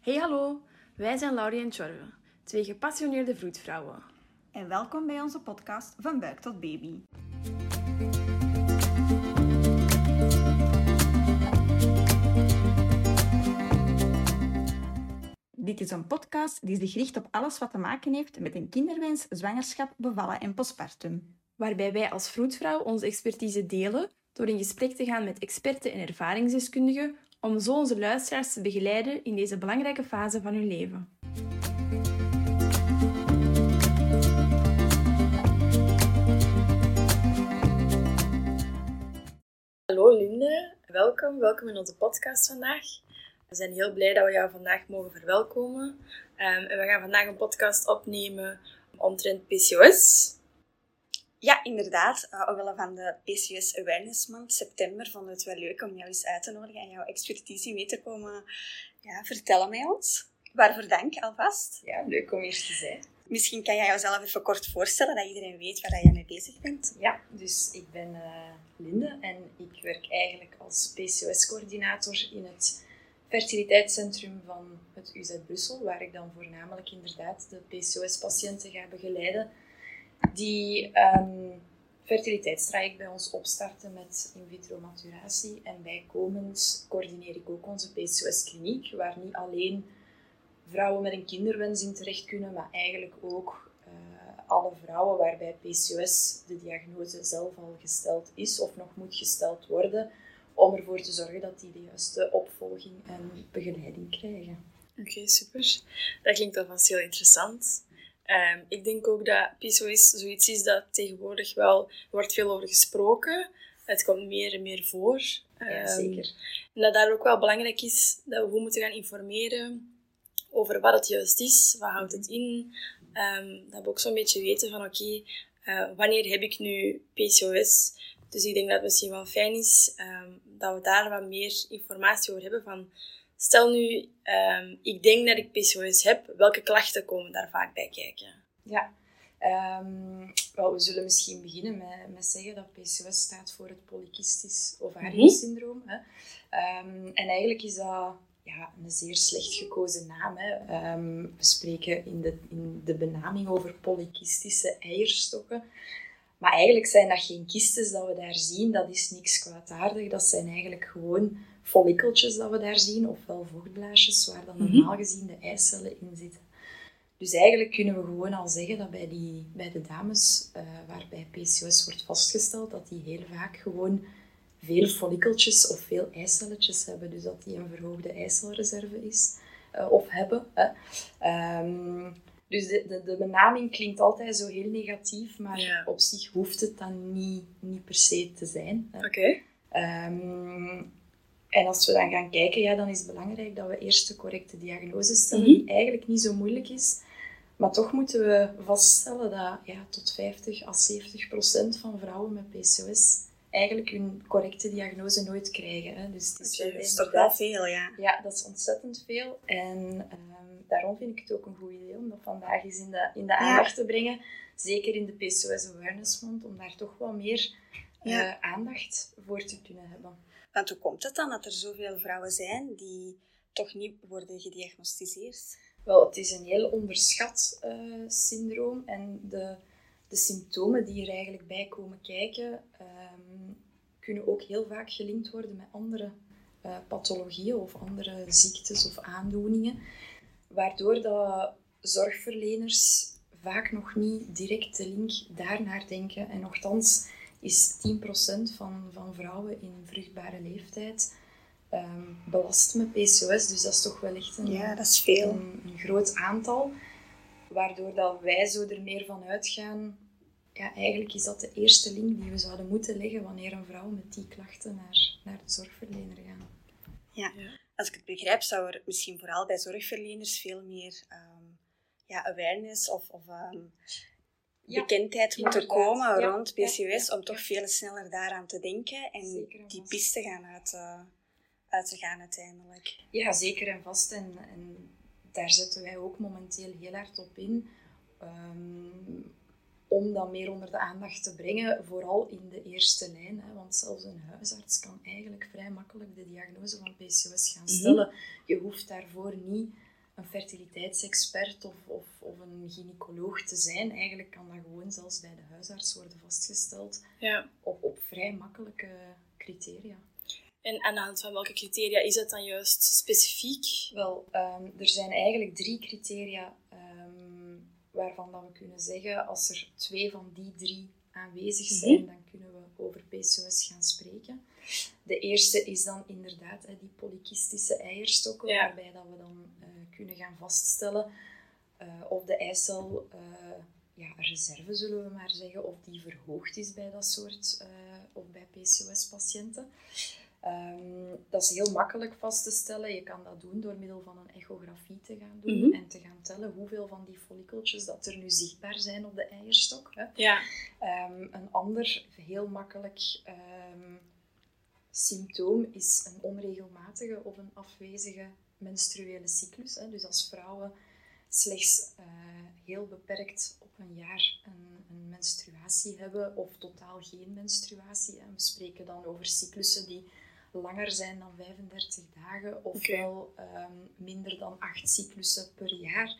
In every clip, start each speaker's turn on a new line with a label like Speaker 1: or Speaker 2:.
Speaker 1: Hey hallo, wij zijn Laurie en Tjorve, twee gepassioneerde vroedvrouwen.
Speaker 2: En welkom bij onze podcast Van Buik tot Baby. Dit is een podcast die zich richt op alles wat te maken heeft met een kinderwens, zwangerschap, bevallen en postpartum.
Speaker 1: Waarbij wij als vroedvrouw onze expertise delen door in gesprek te gaan met experten en ervaringsdeskundigen om zo onze luisteraars te begeleiden in deze belangrijke fase van hun leven. Hallo Linde, welkom, welkom in onze podcast vandaag. We zijn heel blij dat we jou vandaag mogen verwelkomen. Um, en we gaan vandaag een podcast opnemen omtrent PCOS.
Speaker 2: Ja, inderdaad. Uh, omwille van de PCOS Awareness Month, september, vonden we het wel leuk om jou eens uit te nodigen en jouw expertise mee te komen ja, vertellen met ons. Waarvoor dank alvast.
Speaker 1: Ja, leuk om hier te zijn.
Speaker 2: Misschien kan jij jezelf even kort voorstellen, dat iedereen weet waar jij mee bezig bent.
Speaker 3: Ja, dus ik ben uh, Linde en ik werk eigenlijk als PCOS-coördinator in het fertiliteitscentrum van het UZ Brussel, waar ik dan voornamelijk inderdaad de PCOS-patiënten ga begeleiden die um, fertiliteitstraject bij ons opstarten met in vitro maturatie. En bijkomend coördineer ik ook onze PCOS-kliniek, waar niet alleen vrouwen met een kinderwens in terecht kunnen, maar eigenlijk ook uh, alle vrouwen waarbij PCOS de diagnose zelf al gesteld is of nog moet gesteld worden, om ervoor te zorgen dat die de juiste opvolging en begeleiding krijgen.
Speaker 1: Oké, super. Dat klinkt alvast heel interessant. Um, ik denk ook dat PCOS zoiets is dat tegenwoordig wel wordt veel over gesproken. Het komt meer en meer voor.
Speaker 3: Ja, um, zeker.
Speaker 1: En dat daar ook wel belangrijk is dat we goed moeten gaan informeren over wat het juist is, wat houdt het in. Um, dat we ook zo'n beetje weten van oké, okay, uh, wanneer heb ik nu PCOS? Dus ik denk dat het misschien wel fijn is dat we daar wat meer informatie over hebben van Stel nu, um, ik denk dat ik PCOS heb, welke klachten komen daar vaak bij kijken?
Speaker 3: Ja, um, wel, we zullen misschien beginnen met, met zeggen dat PCOS staat voor het polycystisch ovariumsyndroom. Mm um, en eigenlijk is dat ja, een zeer slecht gekozen naam. Hè. we spreken in de, in de benaming over polykystische eierstokken. Maar eigenlijk zijn dat geen kystes dat we daar zien, dat is niks kwaadaardig. Dat zijn eigenlijk gewoon follikeltjes dat we daar zien, ofwel vochtblaasjes, waar dan mhm. normaal gezien de eicellen in zitten. Dus eigenlijk kunnen we gewoon al zeggen dat bij, die, bij de dames uh, waarbij PCOS wordt vastgesteld, dat die heel vaak gewoon veel follikeltjes of veel eicelletjes hebben. Dus dat die een verhoogde eicelreserve is, uh, of hebben. Um, dus de, de, de, benaming klinkt altijd zo heel negatief, maar op zich hoeft het dan niet, niet per se te zijn.
Speaker 1: Oké. Okay.
Speaker 3: Um, en als we dan gaan kijken, ja, dan is het belangrijk dat we eerst de correcte diagnose stellen, mhm. die eigenlijk niet zo moeilijk is. Maar toch moeten we vaststellen dat ja, tot 50 à 70 procent van vrouwen met PCOS eigenlijk hun correcte diagnose nooit krijgen. Hè. Dus
Speaker 2: het is, is toch wel veel, ja.
Speaker 3: Ja, dat is ontzettend veel. En um, daarom vind ik het ook een goed idee om dat vandaag eens in de, in de aandacht te brengen. Zeker in de PCOS Awareness Month, om daar toch wat meer uh, aandacht voor te kunnen hebben.
Speaker 2: Want hoe komt het dan dat er zoveel vrouwen zijn die toch niet worden gediagnosticeerd?
Speaker 3: Wel, het is een heel onderschat uh, syndroom en de, de symptomen die er eigenlijk bij komen kijken, um, kunnen ook heel vaak gelinkt worden met andere uh, pathologieën of andere ziektes of aandoeningen, waardoor dat zorgverleners vaak nog niet direct de link daarnaar denken. En nogthans is 10% van, van vrouwen in vruchtbare leeftijd um, belast met PCOS. Dus dat is toch wel echt een,
Speaker 2: ja, dat is veel.
Speaker 3: een, een groot aantal. Waardoor dat wij zo er meer van uitgaan. Ja, eigenlijk is dat de eerste link die we zouden moeten leggen wanneer een vrouw met die klachten naar, naar de zorgverlener gaat.
Speaker 2: Ja. als ik het begrijp, zou er misschien vooral bij zorgverleners veel meer um, ja, awareness of, of um, bekendheid moet er komen rond PCOS om toch veel sneller daaraan te denken en die piste gaan uit, uh, uit te gaan uiteindelijk.
Speaker 3: Ja, zeker en vast. En, en daar zetten wij ook momenteel heel hard op in. Um, om dat meer onder de aandacht te brengen, vooral in de eerste lijn. Hè, want zelfs een huisarts kan eigenlijk vrij makkelijk de diagnose van PCOS gaan mhm. stellen. Je hoeft daarvoor niet een fertiliteitsexpert of, of, of, een gynaecoloog te zijn. Eigenlijk kan dat gewoon zelfs bij de huisarts worden vastgesteld ja. op, op vrij makkelijke criteria.
Speaker 1: En aan de hand van welke criteria is dat dan juist specifiek?
Speaker 3: Wel, ehm, er zijn eigenlijk drie criteria ehm, waarvan dat we kunnen zeggen, als er twee van die drie aanwezig mhm. zijn, dan kunnen we over PCOS gaan spreken. De eerste is dan inderdaad die polykistische eierstokken, waarbij dat we dan uh, kunnen gaan vaststellen uh, of de eicel, uh, ja, reserve zullen we maar zeggen, of die verhoogd is bij dat soort, of bij PCOS-patiënten. Um, dat is heel makkelijk vast te stellen. Je kan dat doen door middel van een echografie te gaan doen mhm. en te gaan tellen hoeveel van die follikeltjes dat er nu zichtbaar zijn op de eierstok. Hè. Ja. Um, een ander heel makkelijk um, symptoom is een onregelmatige of een afwezige menstruele cyclus. Hè. Dus als vrouwen slechts uh, heel beperkt op een jaar een, een, menstruatie hebben of totaal geen menstruatie. Hè. We spreken dan over cyclussen die langer zijn dan 35 dagen, ofwel ehm, minder dan 8 cyclussen per jaar,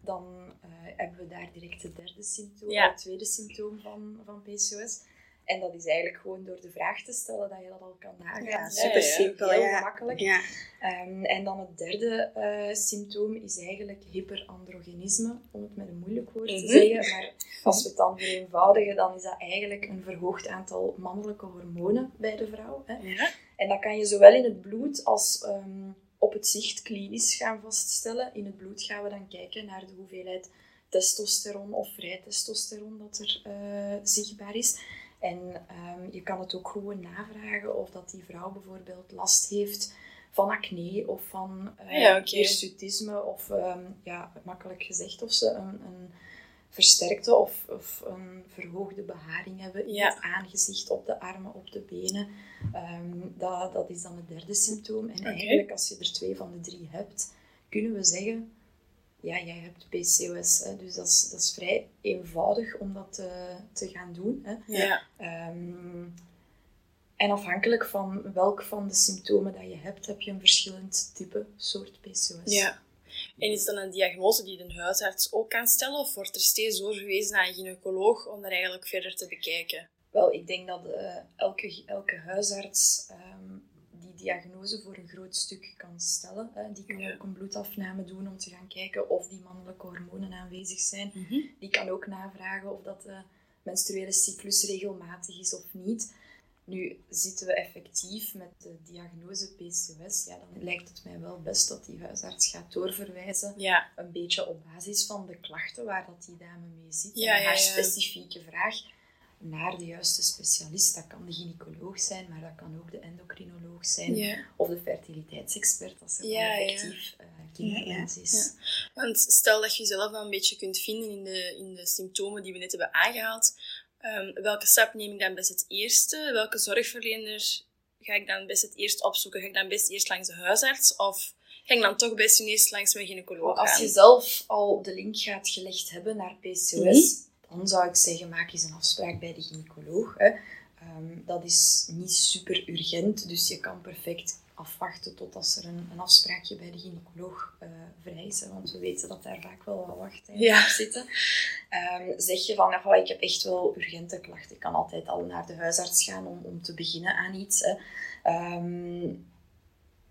Speaker 3: dan uh, hebben we daar direct het derde symptoom, het tweede symptoom van, van PCOS. En dat is eigenlijk gewoon door de vraag te stellen dat je dat al kan nagaan. Ja,
Speaker 2: super simpel.
Speaker 3: Heel gemakkelijk. Ja. Um, en dan het derde uh, symptoom is eigenlijk hyperandrogenisme, om het met een moeilijk woord te mhm. zeggen. Maar als we het dan vereenvoudigen, dan is dat eigenlijk een verhoogd aantal mannelijke hormonen bij de vrouw. Hè. Ja. En dat kan je zowel in het bloed als um, op het zicht klinisch gaan vaststellen. In het bloed gaan we dan kijken naar de hoeveelheid testosteron of vrij testosteron dat er uh, zichtbaar is. En um, je kan het ook gewoon navragen of dat die vrouw bijvoorbeeld last heeft van acne of van uh, ja, okay. hirsutisme of um, ja, makkelijk gezegd of ze een, een versterkte of, of, een verhoogde beharing hebben in het aangezicht, op de armen, op de benen. Um, dat, dat is dan het derde symptoom. En eigenlijk als je er twee van de drie hebt, kunnen we zeggen ja, jij hebt PCOS. Hè, dus dat is, dat is vrij eenvoudig om dat te, te gaan doen. Hè. Ja. Um, en afhankelijk van welk van de symptomen dat je hebt, heb je een verschillend type soort PCOS.
Speaker 1: Ja. En is dat een diagnose die een huisarts ook kan stellen? Of wordt er steeds doorgewezen naar een gynaecoloog om dat eigenlijk verder te bekijken?
Speaker 3: Wel, ik denk dat uh, elke, elke huisarts um, diagnose voor een groot stuk kan stellen. Die kan ook een bloedafname doen om te gaan kijken of die mannelijke hormonen aanwezig zijn. Mhm. Die kan ook navragen of dat de menstruele cyclus regelmatig is of niet. Nu zitten we effectief met de diagnose PCOS. Ja, dan lijkt het mij wel best dat die huisarts gaat doorverwijzen. Een beetje op basis van de klachten waar dat die dame mee zit. Ja, en haar specifieke vraag naar de juiste specialist. Dat kan de gynaecoloog zijn, maar dat kan ook de endocrinoloog zijn. Of de fertiliteitsexpert, als er ja, effectief uh, kinderwens is.
Speaker 1: Want stel dat je jezelf dan een beetje kunt vinden in de, in de symptomen die we net hebben aangehaald. Um, welke stap neem ik dan best het eerste? Welke zorgverlener ga ik dan best het eerst opzoeken? Ga ik dan best eerst langs de huisarts? Of ga ik dan toch best eerst langs mijn gynaecoloog
Speaker 3: Als je zelf al de link gaat gelegd hebben naar PCOS... Mhm dan zou ik zeggen, maak eens een afspraak bij de gynaecoloog. Hè. Ehm, dat is niet super urgent, dus je kan perfect afwachten tot als er een, een afspraakje bij de gynaecoloog uh, vrij is. Hè, want we weten dat daar vaak wel wat wachttijden ja. zitten. Um, zeg je van, oh, ik heb echt wel urgente klachten. Ik kan altijd al naar de huisarts gaan om, om te beginnen aan iets. Hè. Um,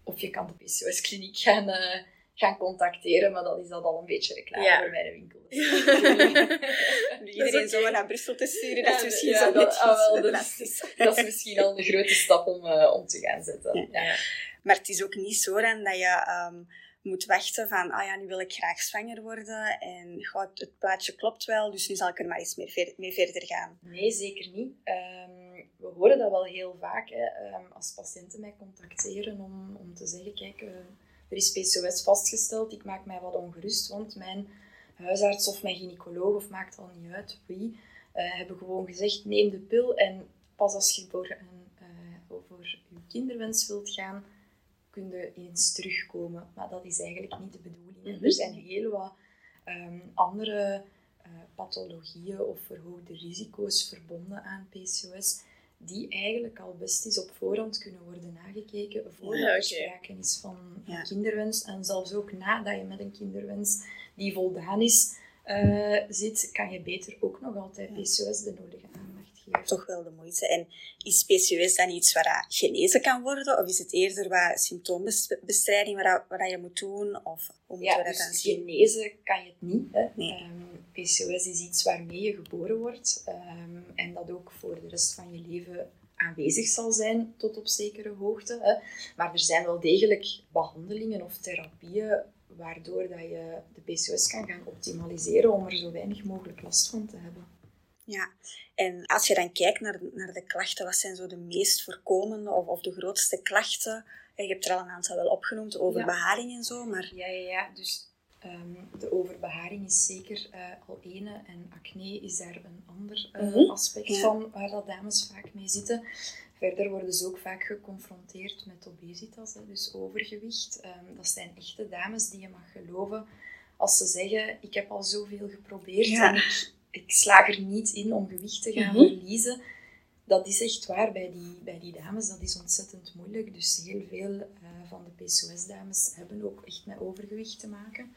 Speaker 3: of je kan de PCOS-kliniek gaan... Uh, gaan contacteren, maar dan is dat al een beetje reclame ja. voor mijn winkel.
Speaker 2: iedereen zomaar naar Brussel te sturen, dat is misschien zo dat,
Speaker 3: ah, wel, dat, is, dat is misschien al een grote stap om, uh, om te gaan zetten. Ja.
Speaker 2: Maar het is ook niet zo dan dat je um, moet wachten van, ah ja, nu wil ik graag zwanger worden en goh, het plaatje klopt wel, dus nu zal ik er maar eens mee, ver mee verder gaan.
Speaker 3: Nee, zeker niet. Um, we horen dat wel heel vaak hè, um, als patiënten mij contacteren om, om te zeggen, kijk... Uh, er is PCOS vastgesteld, ik maak mij wat ongerust, want mijn huisarts of mijn gynaecoloog, of maakt al niet uit wie, uh, hebben gewoon gezegd, neem de pil en pas als je voor, een, uh, over je kinderwens wilt gaan, kun je eens terugkomen. Maar dat is eigenlijk niet de bedoeling. Mhm. Er zijn heel wat um, andere uh, pathologieën of verhoogde risico's verbonden aan PCOS die eigenlijk al best is op voorhand kunnen worden nagekeken voordat er sprake is van
Speaker 2: Ja.
Speaker 3: kinderwens. En zelfs ook nadat je met een kinderwens die voldaan is eh, zit, kan je beter ook nog altijd PCOS de nodige aandacht geven.
Speaker 2: Toch wel de moeite. En is PCOS dan iets waar genezen kan worden? Of is het eerder wat symptoombestrijding waar, waar je moet doen? Of hoe moeten
Speaker 3: Ja,
Speaker 2: we dat dan
Speaker 3: dus
Speaker 2: zien?
Speaker 3: genezen kan je het niet. Hè.
Speaker 2: Nee.
Speaker 3: Ehm, PCOS is iets waarmee je geboren wordt ehm, en dat ook voor de rest van je leven aanwezig zal zijn tot op zekere hoogte. Hè. Maar er zijn wel degelijk behandelingen of therapieën waardoor dat je de PCOS kan gaan optimaliseren om er zo weinig mogelijk last van te hebben.
Speaker 2: Ja, en als je dan kijkt naar, naar de klachten, wat zijn zo de meest voorkomende of, of de grootste klachten? Je hebt er al een aantal wel opgenoemd, over
Speaker 3: Ja.
Speaker 2: beharing en zo, maar
Speaker 3: Ja, ja, ja. Dus ehm, de overbeharing is zeker eh, al ene en acne is daar een ander eh,
Speaker 1: Mhm.
Speaker 3: aspect
Speaker 2: Ja.
Speaker 3: van waar dat dames vaak mee zitten. Verder worden ze ook vaak geconfronteerd met obesitas, hè, dus overgewicht. Ehm, dat zijn echte dames die je mag geloven als ze zeggen: Ik heb al zoveel geprobeerd
Speaker 2: Ja.
Speaker 3: en ik, ik slaag er niet in om gewicht te gaan
Speaker 1: Mhm.
Speaker 3: verliezen. Dat is echt waar bij die, bij die dames, dat is ontzettend moeilijk. Dus heel veel eh, van de PCOS-dames hebben ook echt met overgewicht te maken.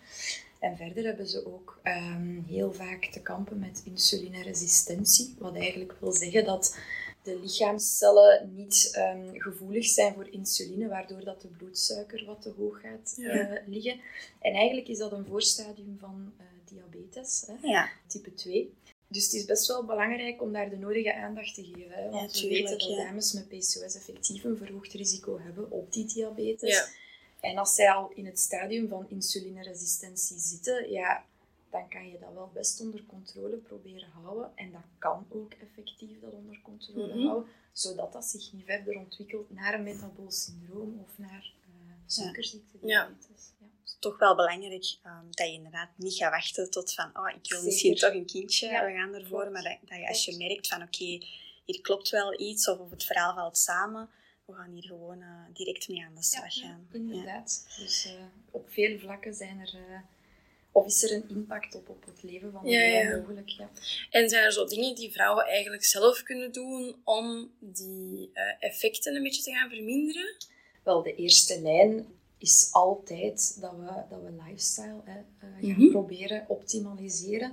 Speaker 3: En verder hebben ze ook ehm, heel vaak te kampen met insulineresistentie. Wat eigenlijk wil zeggen dat de lichaamscellen niet ehm, gevoelig zijn voor insuline, waardoor dat de bloedsuiker wat te hoog gaat
Speaker 1: Ja.
Speaker 3: eh, liggen. En eigenlijk is dat een voorstadium van eh, diabetes, hè,
Speaker 2: ja,
Speaker 3: type 2. Dus het is best wel belangrijk om daar de nodige aandacht te geven. Hè? Want we weten dat
Speaker 2: ja.
Speaker 3: dames met PCOS effectief een verhoogd risico hebben op die diabetes.
Speaker 1: Ja.
Speaker 3: En als zij al in het stadium van insulineresistentie zitten, ja, dan kan je dat wel best onder controle proberen houden. En dat kan ook effectief dat onder controle
Speaker 1: Mhm.
Speaker 3: houden, zodat dat zich niet verder ontwikkelt naar een metabool syndroom of naar eh suikerziekte,
Speaker 1: Ja.
Speaker 3: diabetes.
Speaker 2: Toch wel belangrijk ehm, dat je inderdaad niet gaat wachten tot van, oh, ik wil
Speaker 3: Zeker.
Speaker 2: misschien toch een kindje,
Speaker 3: Ja,
Speaker 2: we gaan ervoor. Maar dat, dat je als je merkt van, oké, hier klopt wel iets, of, het verhaal valt samen, we gaan hier gewoon eh, direct mee aan de slag gaan. Ja.
Speaker 3: Inderdaad. Dus eh, op veel vlakken zijn er, eh, of is er een impact op, op het leven van de
Speaker 1: Ja,
Speaker 3: vrouw
Speaker 1: ja.
Speaker 3: mogelijk. Ja.
Speaker 1: En zijn er zo dingen die vrouwen eigenlijk zelf kunnen doen om die eh, effecten een beetje te gaan verminderen?
Speaker 3: Wel, de eerste lijn is altijd dat we, dat we lifestyle hè, eh, gaan
Speaker 1: Mhm.
Speaker 3: proberen optimaliseren.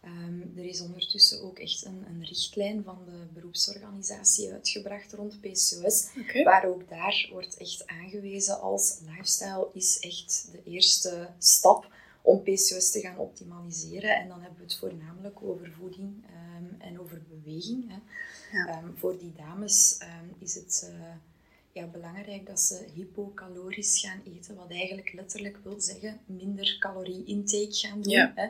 Speaker 3: Ehm, er is ondertussen ook echt een, een richtlijn van de beroepsorganisatie uitgebracht rond PCOS. Waar ook daar wordt echt aangewezen als lifestyle is echt de eerste stap om PCOS te gaan optimaliseren. En dan hebben we het voornamelijk over voeding ehm, en over beweging. Hè.
Speaker 2: Ja.
Speaker 3: Ehm, voor die dames is het eh, ja, belangrijk dat ze hypocalorisch gaan eten, wat eigenlijk letterlijk wil zeggen minder calorie-intake gaan doen.
Speaker 1: Ja.
Speaker 3: Hè.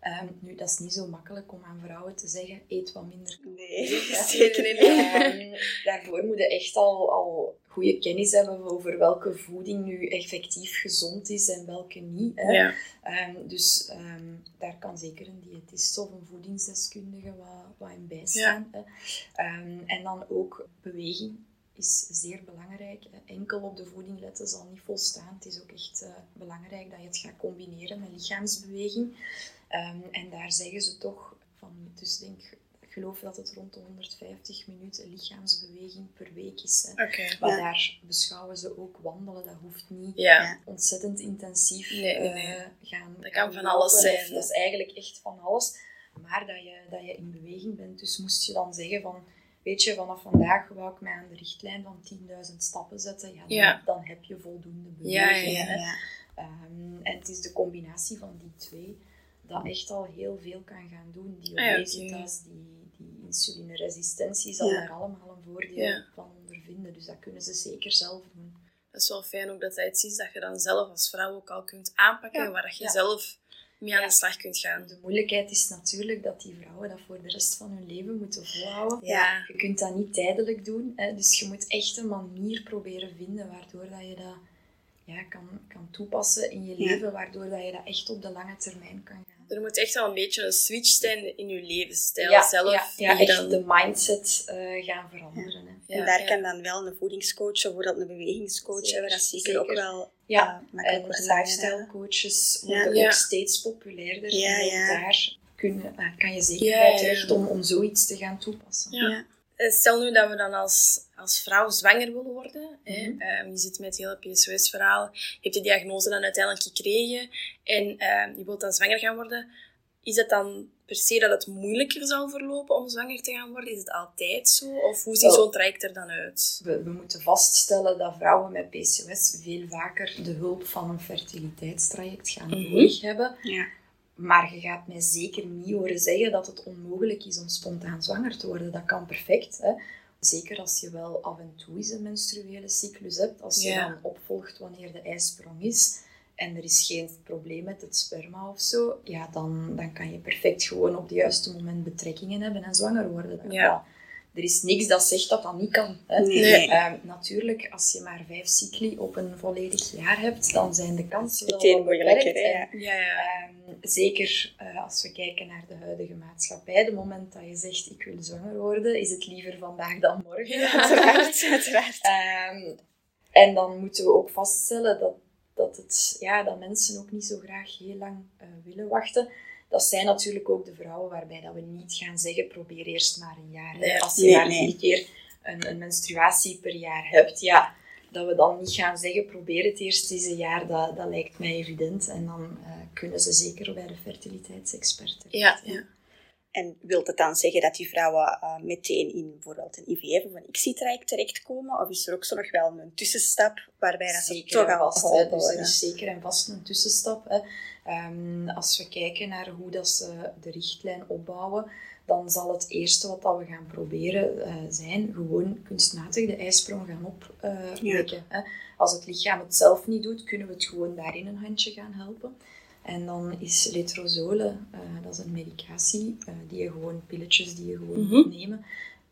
Speaker 3: Ehm, nu, dat is niet zo makkelijk om aan vrouwen te zeggen, eet wat minder
Speaker 2: Nee,
Speaker 3: ja.
Speaker 2: zeker niet.
Speaker 3: Ehm, daarvoor moet je echt al, al goede kennis hebben over welke voeding nu effectief gezond is en welke niet. Hè.
Speaker 1: Ja.
Speaker 3: Ehm, dus daar kan zeker een diëtist of een voedingsdeskundige wat, wat in bijstaan. hè. Ehm, en dan ook beweging is zeer belangrijk. hè. Enkel op de voeding letten zal niet volstaan. Het is ook echt eh, belangrijk dat je het gaat combineren met lichaamsbeweging. Ehm, en daar zeggen ze toch van, dus denk, ik geloof dat het rond de 150 minuten lichaamsbeweging per week is. Hè.
Speaker 1: Oké.
Speaker 3: Maar
Speaker 2: Ja.
Speaker 3: daar beschouwen ze ook wandelen. Dat hoeft niet
Speaker 1: Ja.
Speaker 3: Ontzettend intensief
Speaker 1: Nee, nee, nee.
Speaker 3: eh, gaan.
Speaker 1: Dat kan van alles zijn.
Speaker 3: Dat is eigenlijk echt van alles. Maar dat je, dat je in beweging bent. Dus moest je dan zeggen van, weet je, vanaf vandaag wou ik mij aan de richtlijn van 10.000 stappen zetten, ja, dan,
Speaker 1: Ja.
Speaker 3: dan heb je voldoende beweging.
Speaker 1: Ja.
Speaker 3: Ehm, en het is de combinatie van die twee dat echt al heel veel kan gaan doen. Die
Speaker 1: Ah
Speaker 3: obesitas, die, die insulineresistentie zal daar allemaal een voordeel van ondervinden. Dus dat kunnen ze zeker zelf doen.
Speaker 1: Dat is wel fijn ook dat hij iets is dat je dan zelf als vrouw ook al kunt aanpakken, waar dat je zelf mee aan
Speaker 3: Ja.
Speaker 1: de slag kunt gaan.
Speaker 3: De moeilijkheid is natuurlijk dat die vrouwen dat voor de rest van hun leven moeten volhouden.
Speaker 1: Ja.
Speaker 3: Je kunt dat niet tijdelijk doen. Hè? Dus je moet echt een manier proberen vinden waardoor dat je dat ja, kan, kan toepassen in je leven, waardoor dat je dat echt op de lange termijn kan gaan.
Speaker 1: Er moet echt wel een beetje een switch zijn in je levensstijl
Speaker 3: ja,
Speaker 1: zelf.
Speaker 3: ja, echt
Speaker 1: dan-
Speaker 3: de mindset eh, gaan veranderen. Hè.
Speaker 1: Ja,
Speaker 2: en daar
Speaker 1: ja.
Speaker 2: kan dan wel een voedingscoach of bijvoorbeeld een bewegingscoach
Speaker 3: Zeker,
Speaker 2: hebben, dat is zeker,
Speaker 3: zeker.
Speaker 2: ook wel
Speaker 3: Ja,
Speaker 2: eh, makkelijk
Speaker 3: En
Speaker 2: zijn,
Speaker 3: lifestyle coaches
Speaker 2: Ja.
Speaker 3: worden
Speaker 1: Ja.
Speaker 3: ook steeds populairder.
Speaker 2: Ja,
Speaker 3: en ook
Speaker 2: ja.
Speaker 3: daar kun, eh, kan je zeker
Speaker 1: Ja,
Speaker 3: bij
Speaker 1: ja, ja.
Speaker 3: terecht om, om zoiets te gaan toepassen.
Speaker 1: Eh, stel nu dat we dan als, als vrouw zwanger willen worden. hè?
Speaker 3: Mhm.
Speaker 1: Ehm, je zit met het hele PCOS-verhaal. Je hebt die diagnose dan uiteindelijk gekregen. En ehm, je wilt dan zwanger gaan worden. Is het dan per se dat het moeilijker zal verlopen om zwanger te gaan worden? Is het altijd zo? Of hoe ziet zo'n traject er dan uit?
Speaker 3: We, we moeten vaststellen dat vrouwen met PCOS veel vaker de hulp van een fertiliteitstraject gaan
Speaker 1: Mhm.
Speaker 3: nodig hebben.
Speaker 2: Ja.
Speaker 3: Maar je gaat mij zeker niet horen zeggen dat het onmogelijk is om spontaan zwanger te worden. Dat kan perfect. Hè? Zeker als je wel af en toe eens een menstruele cyclus hebt. Als je
Speaker 1: Ja.
Speaker 3: dan opvolgt wanneer de ijsprong is en er is geen probleem met het sperma of zo, ja, dan, dan kan je perfect gewoon op het juiste moment betrekkingen hebben en zwanger worden.
Speaker 1: Ja.
Speaker 3: Er is niks dat zegt dat dat niet kan. Hè?
Speaker 2: Nee.
Speaker 1: Nee.
Speaker 3: Ehm, natuurlijk, als je maar vijf cycli op een volledig jaar hebt, dan zijn de kansen wel
Speaker 2: Meteen moeilijker,
Speaker 1: Ja, ja.
Speaker 3: ehm, zeker eh, als we kijken naar de huidige maatschappij, de moment dat je zegt ik wil zwanger worden, is het liever vandaag dan morgen.
Speaker 1: Ja,
Speaker 2: Uiteraard, uiteraard.
Speaker 3: Ehm, en dan moeten we ook vaststellen dat, dat, het, ja, dat mensen ook niet zo graag heel lang eh, willen wachten. Dat zijn natuurlijk ook de vrouwen waarbij dat we niet gaan zeggen, probeer eerst maar een jaar.
Speaker 1: Nee,
Speaker 3: Als je
Speaker 2: nee,
Speaker 3: maar
Speaker 2: nee.
Speaker 3: keer een, een menstruatie per jaar hebt, ja, dat we dan niet gaan zeggen, probeer het eerst eens een jaar, dat, dat lijkt mij evident. En dan eh, kunnen ze zeker bij de fertiliteitsexpert terecht.
Speaker 1: Ja, ja.
Speaker 2: En wil het dan zeggen dat die vrouwen eh, meteen in bijvoorbeeld een IVF of een ICSI-traject terechtkomen? Of is er ook zo nog wel een tussenstap waarbij dat ze
Speaker 3: Zeker
Speaker 2: toch al
Speaker 3: vast. hè. Dus er is zeker en vast een tussenstap. Hè. Ehm, als we kijken naar hoe dat ze de richtlijn opbouwen, dan zal het eerste wat dat we gaan proberen eh, zijn gewoon kunstmatig de ijsprong gaan opwekken. hè. Als het lichaam het zelf niet doet, kunnen we het gewoon daarin een handje gaan helpen. En dan is letrozole, eh, dat is een medicatie, eh, die je gewoon, pilletjes die je gewoon
Speaker 1: Mhm.
Speaker 3: moet nemen,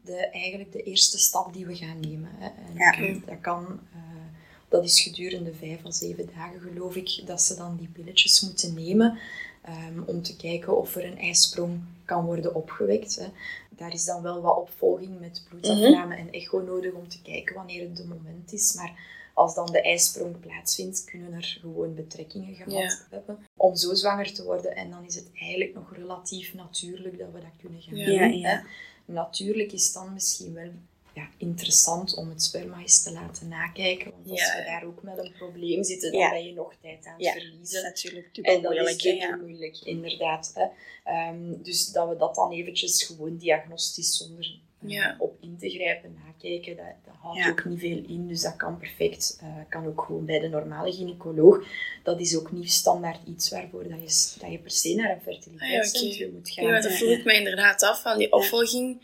Speaker 3: de, eigenlijk de eerste stap die we gaan nemen. Hè. En
Speaker 2: Ja.
Speaker 3: eh, dat kan, eh, dat is gedurende vijf à zeven dagen geloof ik, dat ze dan die pilletjes moeten nemen ehm, om te kijken of er een ijsprong kan worden opgewekt. Hè. Daar is dan wel wat opvolging met bloedafname en echo nodig om te kijken wanneer het de moment is. Maar als dan de ijsprong plaatsvindt, kunnen er gewoon betrekkingen gehad
Speaker 1: Ja.
Speaker 3: hebben om zo zwanger te worden. En dan is het eigenlijk nog relatief natuurlijk dat we dat kunnen gaan
Speaker 1: Ja.
Speaker 3: doen.
Speaker 2: Ja.
Speaker 3: Natuurlijk is dan misschien wel ja, interessant om het sperma eens te laten nakijken. Want als
Speaker 1: Ja,
Speaker 3: we daar ook met een probleem zitten, dan
Speaker 2: Ja.
Speaker 3: ben je nog tijd aan het verliezen.
Speaker 2: natuurlijk
Speaker 3: En dat
Speaker 2: moeilijk.
Speaker 3: is
Speaker 2: ja.
Speaker 3: moeilijk, inderdaad. Hè. Ehm, dus dat we dat dan eventjes gewoon diagnostisch zonder eh, op in te grijpen nakijken, dat, dat houdt ook niet veel in. Dus dat kan perfect. eh, kan ook gewoon bij de normale gynaecoloog. Dat is ook niet standaard iets waarvoor dat je, dat je per se naar een fertiliteitscentrum moet gaan.
Speaker 1: Ja, dat vroeg ik me inderdaad af, van die opvolging.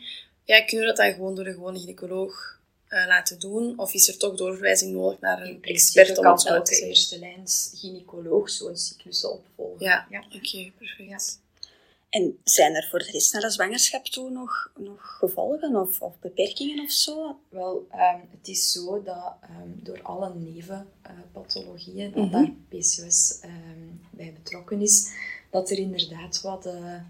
Speaker 1: Ja, kunnen we dat dan gewoon door de gewone gynaecoloog eh, laten doen? Of is er toch doorverwijzing nodig naar een expert om het zo te zeggen?
Speaker 3: eerste lijns gynaecoloog zo'n cyclus opvolgen.
Speaker 1: Ja.
Speaker 3: ja.
Speaker 1: Oké, perfect.
Speaker 2: En zijn er voor de rest naar de zwangerschap toe nog, nog gevolgen of, of beperkingen of zo?
Speaker 3: Wel, ehm, het is zo dat ehm, door alle nevenpathologieën, dat
Speaker 1: Mhm.
Speaker 3: daar PCOS ehm, bij betrokken is, dat er inderdaad wat eh,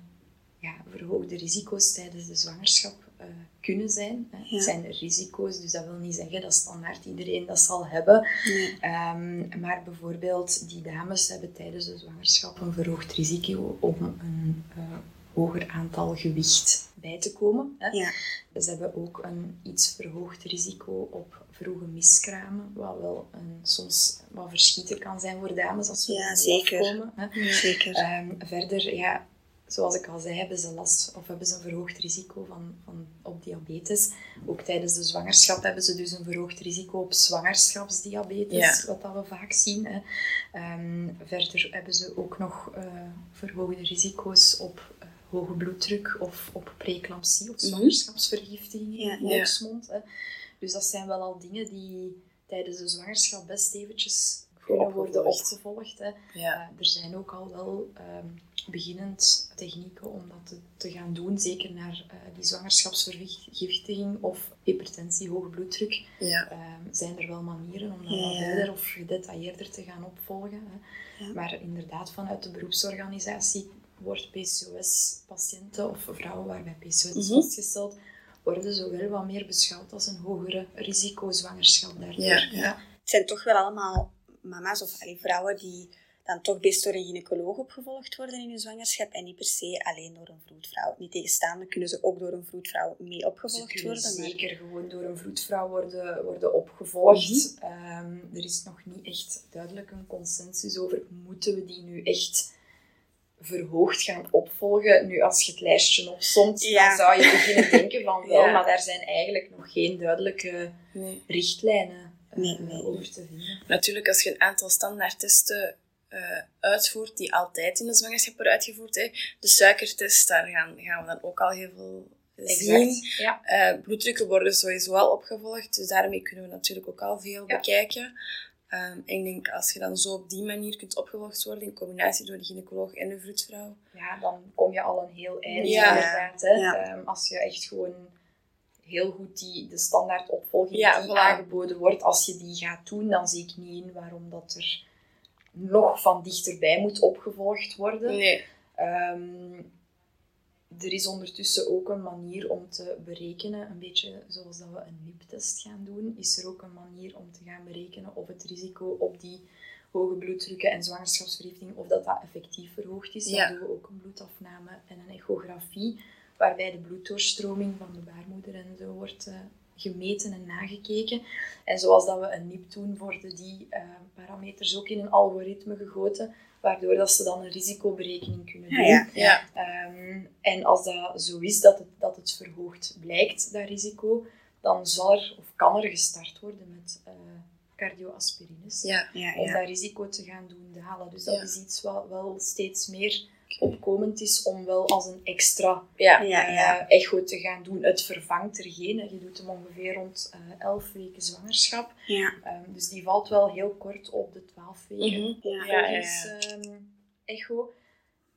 Speaker 3: ja, verhoogde risico's tijdens de zwangerschap eh, kunnen zijn. Hè.
Speaker 2: Ja.
Speaker 3: Zijn risico's, dus dat wil niet zeggen dat standaard iedereen dat zal hebben.
Speaker 2: Nee.
Speaker 3: Ehm, maar bijvoorbeeld, die dames hebben tijdens de zwangerschap een verhoogd risico om een eh, hoger aantal gewicht bij te komen. Hè.
Speaker 2: Ja.
Speaker 3: Ze hebben ook een iets verhoogd risico op vroege miskramen, wat wel een, soms wat verschieten kan zijn voor dames als
Speaker 2: Ja,
Speaker 3: er
Speaker 2: zeker.
Speaker 3: afkomen, hè.
Speaker 2: Zeker.
Speaker 3: Ehm, verder, ja, zoals ik al zei, hebben ze last of hebben ze een verhoogd risico van, van, op diabetes. Ook tijdens de zwangerschap hebben ze dus een verhoogd risico op zwangerschapsdiabetes,
Speaker 1: Ja.
Speaker 3: wat dat we vaak zien. Hè. Ehm, verder hebben ze ook nog eh, verhoogde risico's op eh, hoge bloeddruk of op preeclampsie of
Speaker 1: Mhm.
Speaker 3: zwangerschapsvergiftiging
Speaker 2: Ja,
Speaker 3: in
Speaker 1: ja.
Speaker 3: volksmond. Hè. Dus dat zijn wel al dingen die tijdens de zwangerschap best eventjes kunnen worden
Speaker 1: Opgevolgd.
Speaker 3: Hè.
Speaker 1: Ja.
Speaker 3: Eh, er zijn ook al wel ehm, beginnend technieken om dat te, te gaan doen, zeker naar eh, die zwangerschapsvergiftiging of hypertensie, hoge bloeddruk.
Speaker 1: Ja.
Speaker 3: Ehm, zijn er wel manieren om dat
Speaker 2: Ja,
Speaker 3: verder of gedetailleerder te gaan opvolgen. Hè.
Speaker 2: Ja.
Speaker 3: Maar inderdaad, vanuit de beroepsorganisatie wordt PCOS-patiënten of vrouwen waarbij PCOS is
Speaker 1: Mhm.
Speaker 3: vastgesteld, worden zowel wat meer beschouwd als een hogere risicozwangerschap daardoor.
Speaker 1: Ja, ja.
Speaker 2: Het zijn toch wel allemaal mama's of vrouwen die dan toch best door een gynaecoloog opgevolgd worden in hun zwangerschap en niet per se alleen door een vroedvrouw. Niet tegenstaande kunnen ze ook door een vroedvrouw mee opgevolgd worden.
Speaker 3: Zeker gewoon door een vroedvrouw worden, worden opgevolgd. Mhm. Ehm, er is nog niet echt duidelijk een consensus over moeten we die nu echt verhoogd gaan opvolgen. Nu, als je het lijstje opzomt, dan zou je beginnen denken van wel, maar daar zijn eigenlijk nog geen duidelijke richtlijnen uh, over te vinden.
Speaker 1: Natuurlijk, als je een aantal standaardtesten uh, uitvoert die altijd in de zwangerschap worden uitgevoerd, hè. de suikertest, daar gaan, gaan we dan ook al heel veel zien. Ja. Uh, bloeddrukken worden sowieso al opgevolgd, dus daarmee kunnen we natuurlijk ook al veel bekijken. Um, ik denk, als je dan zo op die manier kunt opgevolgd worden, in combinatie door de gynaecoloog en de vroedvrouw.
Speaker 3: Ja, dan kom je al een heel eind ja. inderdaad. Hè? Ja. Um, als je echt gewoon heel goed die, de standaard opvolging ja, die aangeboden wordt, als je die gaat doen, dan zie ik niet in waarom dat er nog van dichterbij moet opgevolgd worden. Nee. Um, er is ondertussen ook een manier om te berekenen, een beetje zoals dat we een NIP-test gaan doen, is er ook een manier om te gaan berekenen of het risico op die hoge bloeddrukken en zwangerschapsvergiftiging, of dat dat effectief verhoogd is. Dan doen we ook een bloedafname en een echografie, waarbij de bloeddoorstroming van de baarmoeder en zo wordt uh, gemeten en nagekeken. En zoals dat we een NIP doen, worden die uh, parameters ook in een algoritme gegoten, waardoor dat ze dan een risicoberekening kunnen doen. Ja, ja. Um, en als dat zo is, dat het, dat het verhoogd blijkt, dat risico, dan zal er, of kan er gestart worden met uh, cardioaspirines, ja, om dat risico te gaan doen dalen. Dus dat is iets wat wel steeds meer opkomend is om wel als een extra ja, ja, ja. Uh, echo te gaan doen. Het vervangt er geen. Je doet hem ongeveer rond uh, 11 weken zwangerschap. Ja. Um, dus die valt wel heel kort op de 12 weken mm -hmm. volgens um, echo.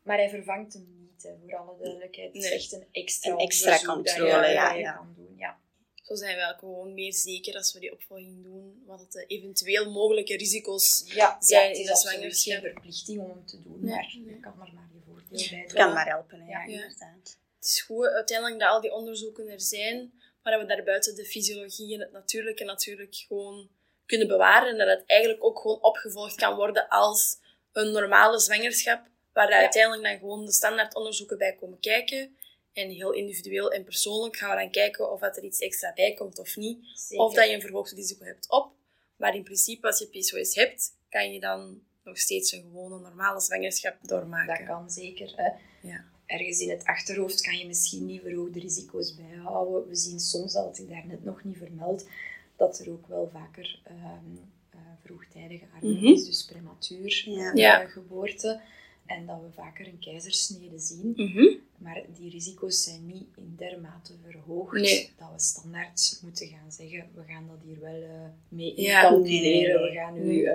Speaker 3: Maar hij vervangt hem niet, hè, voor alle duidelijkheid. Het is echt een extra,
Speaker 2: een extra controle
Speaker 3: je,
Speaker 2: ja,
Speaker 3: ja. kan doen. Ja.
Speaker 1: Zo zijn we gewoon meer zeker als we die opvolging doen, wat de eventueel mogelijke risico's ja, zijn in de zwangerschap. Het is
Speaker 3: geen verplichting om hem te doen, maar je kan er maar
Speaker 2: het kan maar helpen, ja, inderdaad.
Speaker 1: Het is goed uiteindelijk dat al die onderzoeken er zijn, maar dat we daarbuiten de fysiologie en het natuurlijke natuurlijk gewoon kunnen bewaren en dat het eigenlijk ook gewoon opgevolgd kan worden als een normale zwangerschap, waar uiteindelijk dan gewoon de standaard onderzoeken bij komen kijken. En heel individueel en persoonlijk gaan we dan kijken of er iets extra bij komt of niet. Of dat je een verhoogd risico hebt op. Maar in principe, als je PCOS hebt, kan je dan nog steeds een gewone normale zwangerschap doormaken.
Speaker 3: Dat kan zeker. Hè? Ja. Ergens in het achterhoofd kan je misschien niet verhoogde risico's bijhouden. We zien soms, dat had ik daarnet nog niet vermeld, dat er ook wel vaker um, uh, vroegtijdige armoede mm -hmm. is, dus prematuur ja. Uh, geboorte. En dat we vaker een keizersnede zien. Mm -hmm. Maar die risico's zijn niet in dermate verhoogd nee. dat we standaard moeten gaan zeggen, we gaan dat hier wel uh, mee incalculeren. We gaan nu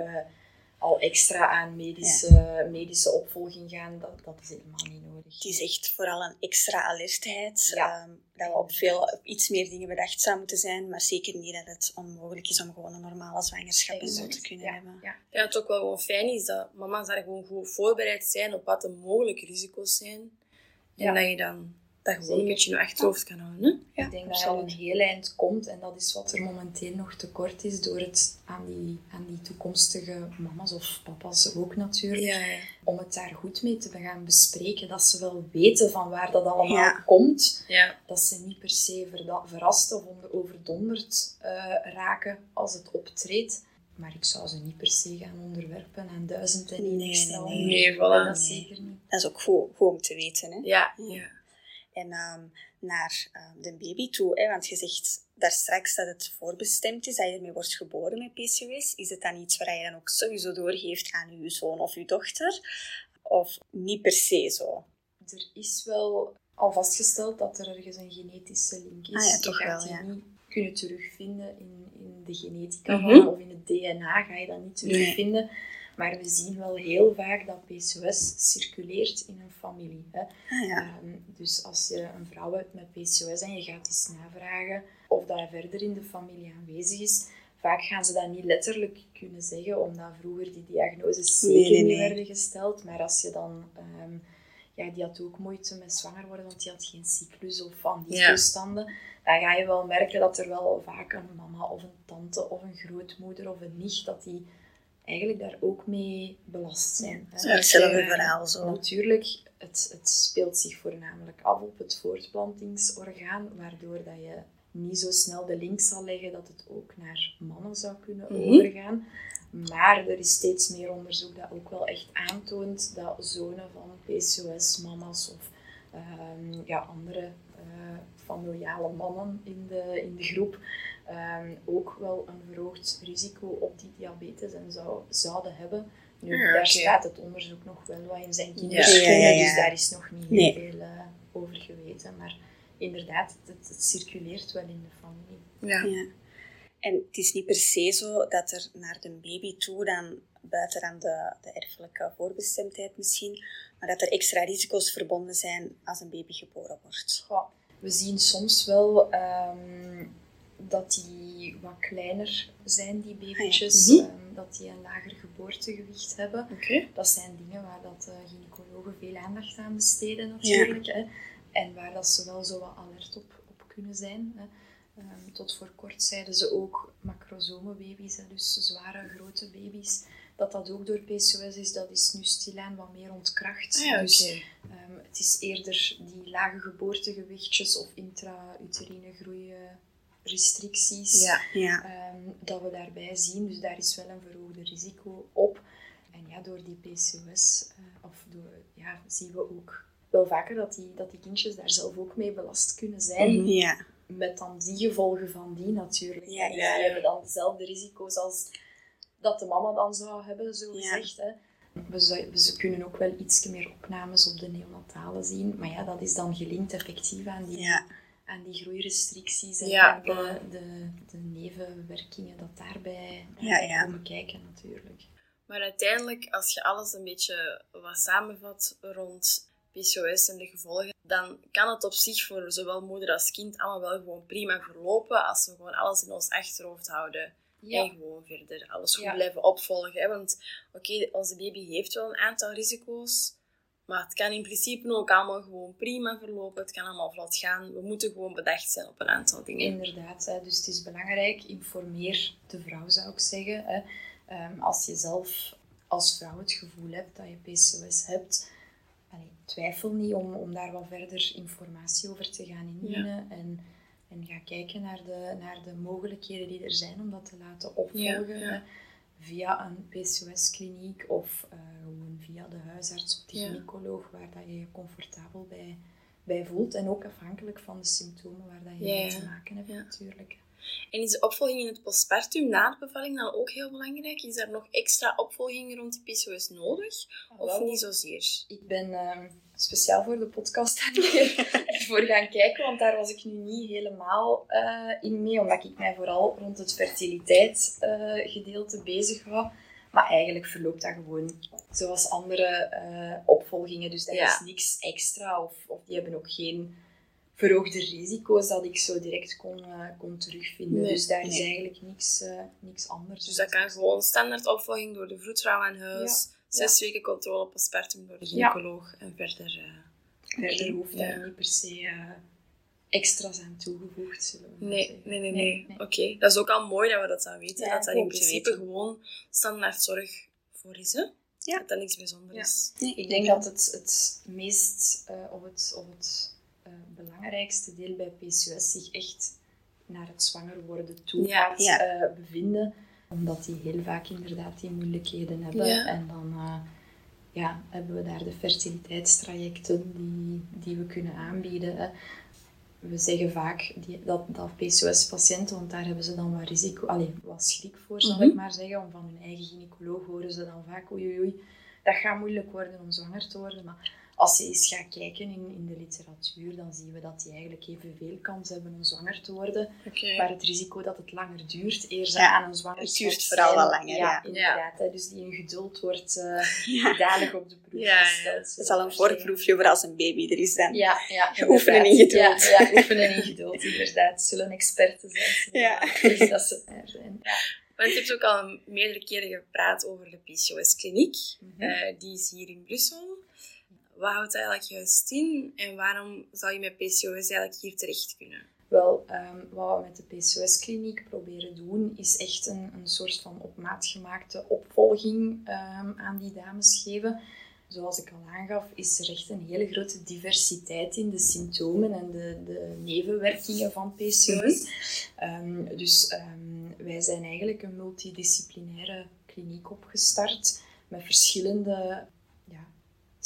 Speaker 3: al extra aan medische, medische opvolging gaan, dat, dat is helemaal niet nodig.
Speaker 2: Het is echt vooral een extra alertheid. Ehm, dat we op veel, iets meer dingen bedachtzaam moeten zijn, maar zeker niet dat het onmogelijk is om gewoon een normale zwangerschap en zo te kunnen hebben.
Speaker 1: Ja. ja, het ook wel gewoon fijn is dat mama's daar gewoon goed voorbereid zijn op wat de mogelijke risico's zijn. En dat je dan dat gewoon een beetje je achterhoofd kan houden.
Speaker 3: Ja, ik denk dat je al een heel eind komt en dat is wat er momenteel nog tekort is door het aan die, aan die toekomstige mama's of papa's ook natuurlijk, ja, ja. om het daar goed mee te gaan bespreken. Dat ze wel weten van waar dat allemaal komt. Dat ze niet per se verrast of overdonderd uh, raken als het optreedt. Maar ik zou ze niet per se gaan onderwerpen aan duizend en
Speaker 1: nee, nee, nee, voilà.
Speaker 3: Dat zeker niet.
Speaker 2: Dat is ook goed, goed om te weten. Hè?
Speaker 1: Ja, ja
Speaker 2: en um, naar um, de baby toe. Hè? Want je zegt daar straks dat het voorbestemd is, dat je ermee wordt geboren met PCOS. Is het dan iets waar je dan ook sowieso doorgeeft aan je zoon of je dochter? Of niet per se zo?
Speaker 3: Er is wel al vastgesteld dat er ergens een genetische link is.
Speaker 2: Ah, ja, toch
Speaker 3: je
Speaker 2: gaat wel,
Speaker 3: die niet kunnen terugvinden in, in de genetica mm -hmm. of in het DNA ga je dat niet terugvinden. Nee. Maar we zien wel heel vaak dat PCOS circuleert in een familie. Hè.
Speaker 2: Ah, ja.
Speaker 3: um, dus als je een vrouw hebt met PCOS en je gaat eens navragen of dat verder in de familie aanwezig is, vaak gaan ze dat niet letterlijk kunnen zeggen, omdat vroeger die diagnoses zeker nee, nee, niet werden gesteld. Maar als je dan... Um, ja, die had ook moeite met zwanger worden, want die had geen cyclus of van die ja. toestanden. Dan ga je wel merken dat er wel vaak een mama of een tante of een grootmoeder of een nicht, dat die eigenlijk daar ook mee belast zijn.
Speaker 2: Hè. Hetzelfde verhaal zo.
Speaker 3: Natuurlijk, het, het speelt zich voornamelijk af op het voortplantingsorgaan, waardoor dat je niet zo snel de link zal leggen dat het ook naar mannen zou kunnen mhm. overgaan. Maar er is steeds meer onderzoek dat ook wel echt aantoont dat zonen van PCOS-mama's of ehm, ja, andere uh, familiale mannen in de, in de groep ehm, ook wel een verhoogd risico op die diabetes en zou, zouden hebben. Nu, daar staat het onderzoek nog wel wat in zijn kinderschoenen, ja. dus daar is nog niet heel veel uh, over geweten. Maar inderdaad, het, het, circuleert wel in de familie.
Speaker 2: Ja. En het is niet per se zo dat er naar de baby toe dan, buiten aan de, de erfelijke voorbestemdheid misschien, maar dat er extra risico's verbonden zijn als een baby geboren wordt.
Speaker 3: we zien soms wel um, dat die wat kleiner zijn, die babytjes. Ah, ehm, dat die een lager geboortegewicht hebben. Dat zijn dingen waar dat, uh, gynaecologen veel aandacht aan besteden natuurlijk. Hè. En waar dat ze wel zo wat alert op, op kunnen zijn. Hè. Um, tot voor kort zeiden ze ook macrosomenbaby's, dus zware, grote baby's, dat dat ook door PCOS is. Dat is nu stilaan wat meer ontkracht.
Speaker 1: Ah,
Speaker 3: dus um, het is eerder die lage geboortegewichtjes of intra-uterine groeirestricties
Speaker 2: ja, ja.
Speaker 3: Um, dat we daarbij zien. Dus daar is wel een verhoogde risico op. En ja, door die PCOS, uh, of door, ja, zien we ook wel vaker dat die, dat die kindjes daar zelf ook mee belast kunnen zijn.
Speaker 2: Mhm. Ja
Speaker 3: met dan die gevolgen van die natuurlijk.
Speaker 2: Ja,
Speaker 3: dus die hebben dan dezelfde risico's als dat de mama dan zou hebben, zo gezegd. Hè. We, we kunnen ook wel iets meer opnames op de neonatale zien, maar ja, dat is dan gelinkt effectief aan die, aan die groeirestricties en de, de, de, nevenwerkingen dat daarbij ja, komen kijken natuurlijk.
Speaker 1: Maar uiteindelijk, als je alles een beetje wat samenvat rond PCOS en de gevolgen, dan kan het op zich voor zowel moeder als kind allemaal wel gewoon prima verlopen als we gewoon alles in ons achterhoofd houden. En gewoon verder alles goed blijven opvolgen. Hè? Want oké, onze baby heeft wel een aantal risico's, maar het kan in principe ook allemaal gewoon prima verlopen. Het kan allemaal vlot gaan. We moeten gewoon bedacht zijn op een aantal dingen.
Speaker 3: Inderdaad, dus het is belangrijk. Informeer de vrouw, zou ik zeggen. Um, als je zelf als vrouw het gevoel hebt dat je PCOS hebt, twijfel niet om, om daar wat verder informatie over te gaan indienen. En, en ga kijken naar de, naar de mogelijkheden die er zijn om dat te laten opvolgen. Via een PCOS-kliniek of uh, gewoon via de huisarts of de gynaecoloog, waar dat je je comfortabel bij, bij voelt. En ook afhankelijk van de symptomen waar dat je mee te maken hebt, natuurlijk.
Speaker 1: En is de opvolging in het postpartum na de bevalling dan ook heel belangrijk? Is er nog extra opvolging rond die PCOS nodig? Ah, of niet zozeer?
Speaker 3: Ik ben ehm, speciaal voor de podcast voor gaan kijken, want daar was ik nu niet helemaal uh, in mee, omdat ik mij vooral rond het fertiliteitsgedeelte uh, bezig hou. Maar eigenlijk verloopt dat gewoon zoals andere uh, opvolgingen. Dus dat is niks extra, of, of die hebben ook geen verhoogde risico's dat ik zo direct kon, uh, kon terugvinden. dus daar is eigenlijk niks, uh, niks anders.
Speaker 1: Dus dat kan gewoon standaard opvolging door de vroedvrouw aan huis, zes weken controle postpartum door de gynaecoloog en verder... Uh,
Speaker 3: verder hoeft daar niet per se extra's aan toegevoegd zullen
Speaker 1: nee, nee, nee, nee, Oké, dat is ook al mooi dat we dat zouden weten. dat dat in principe gewoon standaard zorg voor is, hè? Ja. Dat dat niks bijzonders is.
Speaker 3: Nee, ik denk dat het, het meest, of het, of het uh, belangrijkste deel bij PCOS zich echt naar het zwanger worden toe gaat eh, bevinden. Omdat die heel vaak inderdaad die moeilijkheden hebben. En dan uh, ja, hebben we daar de fertiliteitstrajecten die, die we kunnen aanbieden. We zeggen vaak die, dat, dat PCOS-patiënten, want daar hebben ze dan wat risico, allez, wat schrik voor, zal ik mhm. maar zeggen. Om van hun eigen gynaecoloog horen ze dan vaak, oei oei oei, dat gaat moeilijk worden om zwanger te worden. Maar als je eens gaat kijken in, in de literatuur, dan zien we dat die eigenlijk evenveel kans hebben om zwanger te worden. Maar het risico dat het langer duurt, eer ze aan een zwangerschap
Speaker 2: Het duurt vooral wel langer, ja.
Speaker 3: inderdaad. Hè, dus die een geduld wordt uh, danig op de proef gesteld.
Speaker 2: Het is al een voorproefje voor als een baby er is dan.
Speaker 3: Ja, ja.
Speaker 2: Oefenen in geduld.
Speaker 3: Ja, ja, oefenen in geduld, inderdaad. Zullen experten zijn.
Speaker 2: Ja.
Speaker 3: Dus dat ze zijn. Ja.
Speaker 1: Want je hebt ook al meerdere keren gepraat over de PCOS-kliniek. Mhm. Eh, die is hier in Brussel wat houdt eigenlijk juist in en waarom zou je met PCOS eigenlijk hier terecht kunnen?
Speaker 3: Wel, ehm, wat we met de PCOS-kliniek proberen doen, is echt een, een soort van op maat gemaakte opvolging ehm, aan die dames geven. Zoals ik al aangaf, is er echt een hele grote diversiteit in de symptomen en de, de nevenwerkingen van PCOS. Ehm, dus wij zijn eigenlijk een multidisciplinaire kliniek opgestart met verschillende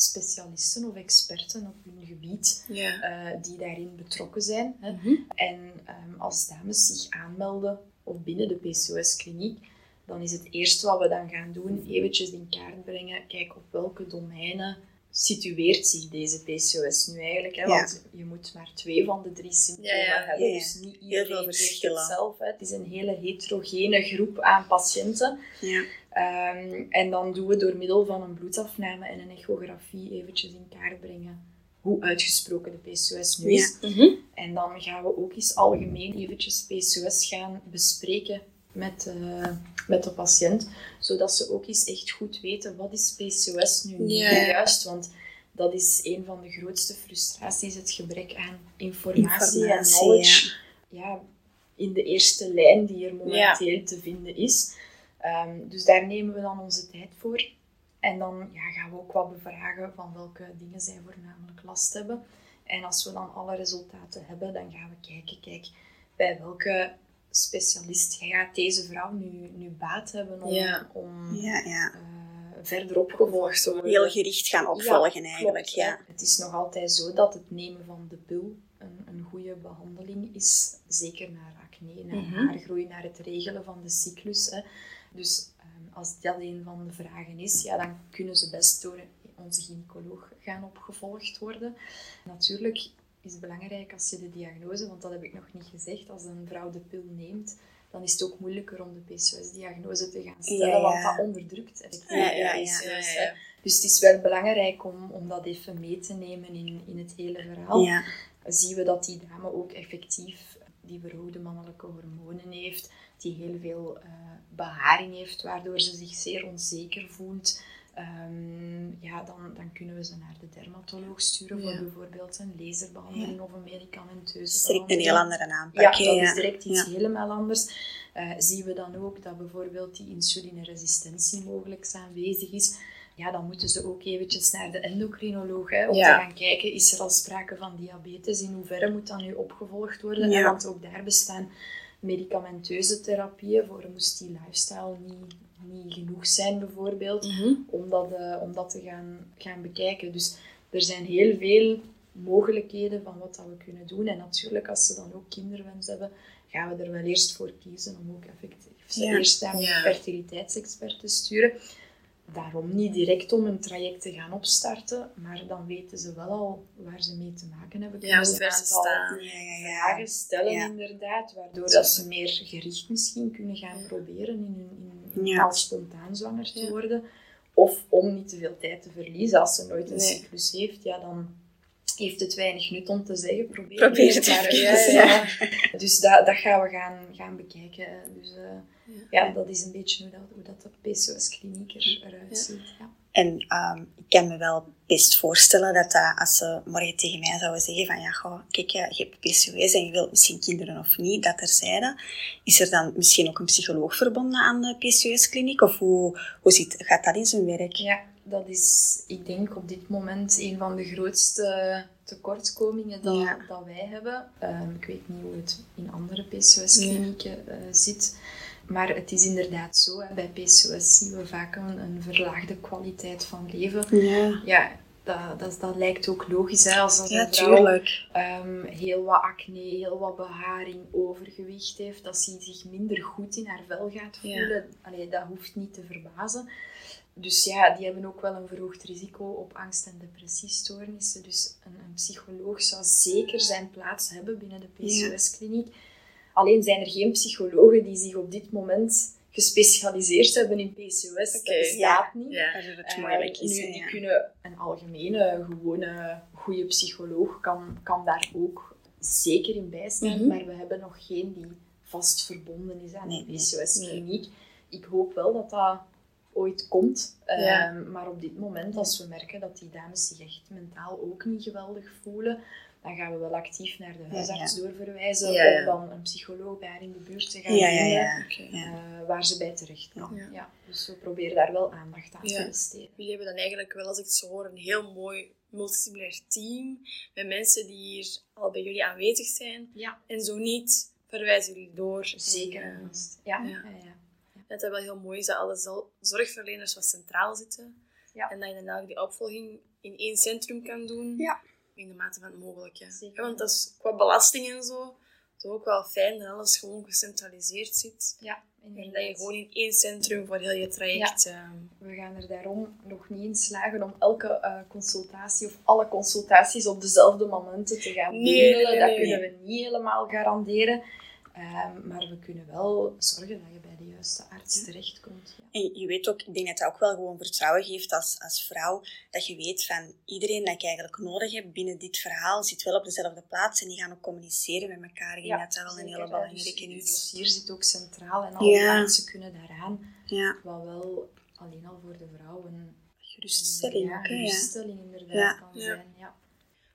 Speaker 3: specialisten of experten op hun gebied eh, die daarin betrokken zijn. Hè. Mhm. En um, als dames zich aanmelden of binnen de PCOS-kliniek, dan is het eerste wat we dan gaan doen, eventjes in kaart brengen, kijk op welke domeinen situeert zich deze PCOS nu eigenlijk? Hè? Want je moet maar twee van de drie symptomen ja, hebben, dus niet iedereen heeft hetzelfde. Het is een hele heterogene groep aan patiënten. Um, en dan doen we door middel van een bloedafname en een echografie eventjes in kaart brengen hoe uitgesproken de PCOS nu is. Mhm. En dan gaan we ook eens algemeen eventjes PCOS gaan bespreken met, uh, met de patiënt, zodat ze ook eens echt goed weten wat is PCOS nu ja. juist, want dat is een van de grootste frustraties, het gebrek aan informatie, en knowledge ja. in de eerste lijn die er momenteel te vinden is. Um, dus daar nemen we dan onze tijd voor. En dan ja, gaan we ook wat bevragen van welke dingen zij voornamelijk last hebben. En als we dan alle resultaten hebben, dan gaan we kijken, kijk, bij welke specialist gaat deze vrouw nu, nu baat hebben om, om ja, ja. Uh, verder opgevolgd te worden.
Speaker 2: Heel gericht gaan opvolgen eigenlijk. ja.
Speaker 3: Het is nog altijd zo dat het nemen van de pil een, een goede behandeling is. Zeker naar acne, naar mm haargroei, naar het regelen van de cyclus. Hè. Dus um, als dat een van de vragen is, ja, dan kunnen ze best door onze gynaecoloog gaan opgevolgd worden. Natuurlijk is belangrijk als je de diagnose, want dat heb ik nog niet gezegd, als een vrouw de pil neemt, dan is het ook moeilijker om de PCOS-diagnose te gaan stellen, want dat onderdrukt effectief ja, ja, ja, Dus het is wel belangrijk om, om dat even mee te nemen in, in het hele verhaal. Zien we dat die dame ook effectief die verhoogde mannelijke hormonen heeft, die heel veel uh, beharing heeft, waardoor ze zich zeer onzeker voelt. Um, ja, dan, dan kunnen we ze naar de dermatoloog sturen voor bijvoorbeeld een laserbehandeling of een medicamenteuze
Speaker 2: Direct een heel andere aanpak.
Speaker 3: Ja, dat is direct iets helemaal anders. Uh, zien we dan ook dat bijvoorbeeld die insulineresistentie mogelijk aanwezig is. Ja, dan moeten ze ook eventjes naar de endocrinoloog hè, om te gaan kijken, is er al sprake van diabetes? In hoeverre moet dat nu opgevolgd worden? Want ook daar bestaan medicamenteuze therapieën voor moest die lifestyle niet niet genoeg zijn, bijvoorbeeld, mhm. om, dat, uh, om dat te gaan, gaan bekijken. Dus er zijn heel veel mogelijkheden van wat dat we kunnen doen. En natuurlijk, als ze dan ook kinderwens hebben, gaan we er wel eerst voor kiezen om ook effectief ze eerst naar een fertiliteitsexpert te sturen. Daarom niet direct om een traject te gaan opstarten, maar dan weten ze wel al waar ze mee te maken hebben.
Speaker 1: Ja, ze aantal
Speaker 3: vragen stellen inderdaad, waardoor dat ze meer gericht misschien kunnen gaan proberen in hun, ja. al spontaan zwanger te worden. Of om niet te veel tijd te verliezen. Als ze nooit een cyclus heeft, ja, dan heeft het weinig nut om te zeggen. Probeer,
Speaker 2: Probeer het maar. Ja, ja.
Speaker 3: Dus dat, dat gaan we gaan, gaan bekijken. Dus uh, ja. dat is een beetje hoe dat, hoe dat de PCOS-kliniek eruit ziet.
Speaker 2: En um, ik kan me wel best voorstellen dat, dat als ze morgen tegen mij zouden zeggen van ja, goh, kijk, je hebt PCOS en je wilt misschien kinderen of niet, dat er zeiden. Is er dan misschien ook een psycholoog verbonden aan de PCOS-kliniek? Of hoe, hoe zit, gaat dat in zijn werk?
Speaker 3: Ja, dat is, ik denk, op dit moment een van de grootste tekortkomingen dat, dat wij hebben. Um, ik weet niet hoe het in andere PCOS-klinieken uh, zit. Maar het is inderdaad zo, hè, bij PCOS zien we vaak een, een verlaagde kwaliteit van leven. Ja. ja dat, dat, dat lijkt ook logisch, hè, als, als een vrouw um, heel wat acne, heel wat beharing, overgewicht heeft, dat ze zich minder goed in haar vel gaat voelen. Ja. dat hoeft niet te verbazen. Dus ja, die hebben ook wel een verhoogd risico op angst- en depressiestoornissen. Dus een, een psycholoog zou zeker zijn plaats hebben binnen de PCOS-kliniek. Alleen zijn er geen psychologen die zich op dit moment gespecialiseerd hebben in PCOS. dat bestaat niet. Ja, dat het moeilijk is. nu, die kunnen een algemene, gewone, goede psycholoog kan, kan daar ook zeker in bijstaan. Mhm. Maar we hebben nog geen die vast verbonden is aan de PCOS-kliniek. Ik hoop wel dat dat ooit komt. Ehm, maar op dit moment, als we merken dat die dames zich echt mentaal ook niet geweldig voelen, dan gaan we wel actief naar de huisarts doorverwijzen of dan een psycholoog bij haar in de buurt te gaan vinden uh, waar ze bij terecht kan. Ja. Dus we proberen daar wel aandacht aan te besteden.
Speaker 1: Jullie hebben dan eigenlijk wel, als ik het zo hoor, een heel mooi multidisciplinair team met mensen die hier al bij jullie aanwezig zijn. En zo niet, verwijzen jullie door.
Speaker 3: Zeker. En, ja. ja.
Speaker 1: Het wel heel mooi is dat alle zorgverleners wat centraal zitten. Ja. En dat je dan die opvolging in één centrum kan doen. Ja. In de mate van het mogelijke. Want dat is qua belasting en zo, het is ook wel fijn dat alles gewoon gecentraliseerd zit. Ja, en dat je gewoon in één centrum voor heel je traject... Ja. Ehm,
Speaker 3: we gaan er daarom nog niet in slagen om elke uh, consultatie of alle consultaties op dezelfde momenten te gaan nee, bundelen. dat kunnen we niet helemaal garanderen. Um, maar we kunnen wel zorgen dat je bij de juiste arts terechtkomt. Ja.
Speaker 2: En je weet ook, ik denk dat het ook wel gewoon vertrouwen geeft als, als vrouw, dat je weet van iedereen dat ik eigenlijk nodig heb binnen dit verhaal zit wel op dezelfde plaats en die gaan ook communiceren met elkaar. Ik denk dat dat wel een hele belangrijke
Speaker 3: dus is. Het dossier zit ook centraal en alle ja. mensen kunnen daaraan. Ja. Wat wel alleen al voor de vrouw een
Speaker 2: geruststelling,
Speaker 3: een, geruststelling inderdaad kan zijn. Ja.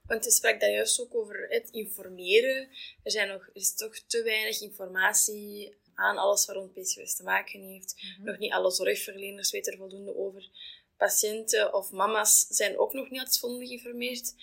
Speaker 1: Want je sprak daar juist ook over het informeren. Er, zijn nog, er is toch te weinig informatie aan alles wat rond PCOS te maken heeft. Mhm. Nog niet alle zorgverleners weten er voldoende over. Patiënten of mama's zijn ook nog niet altijd voldoende geïnformeerd.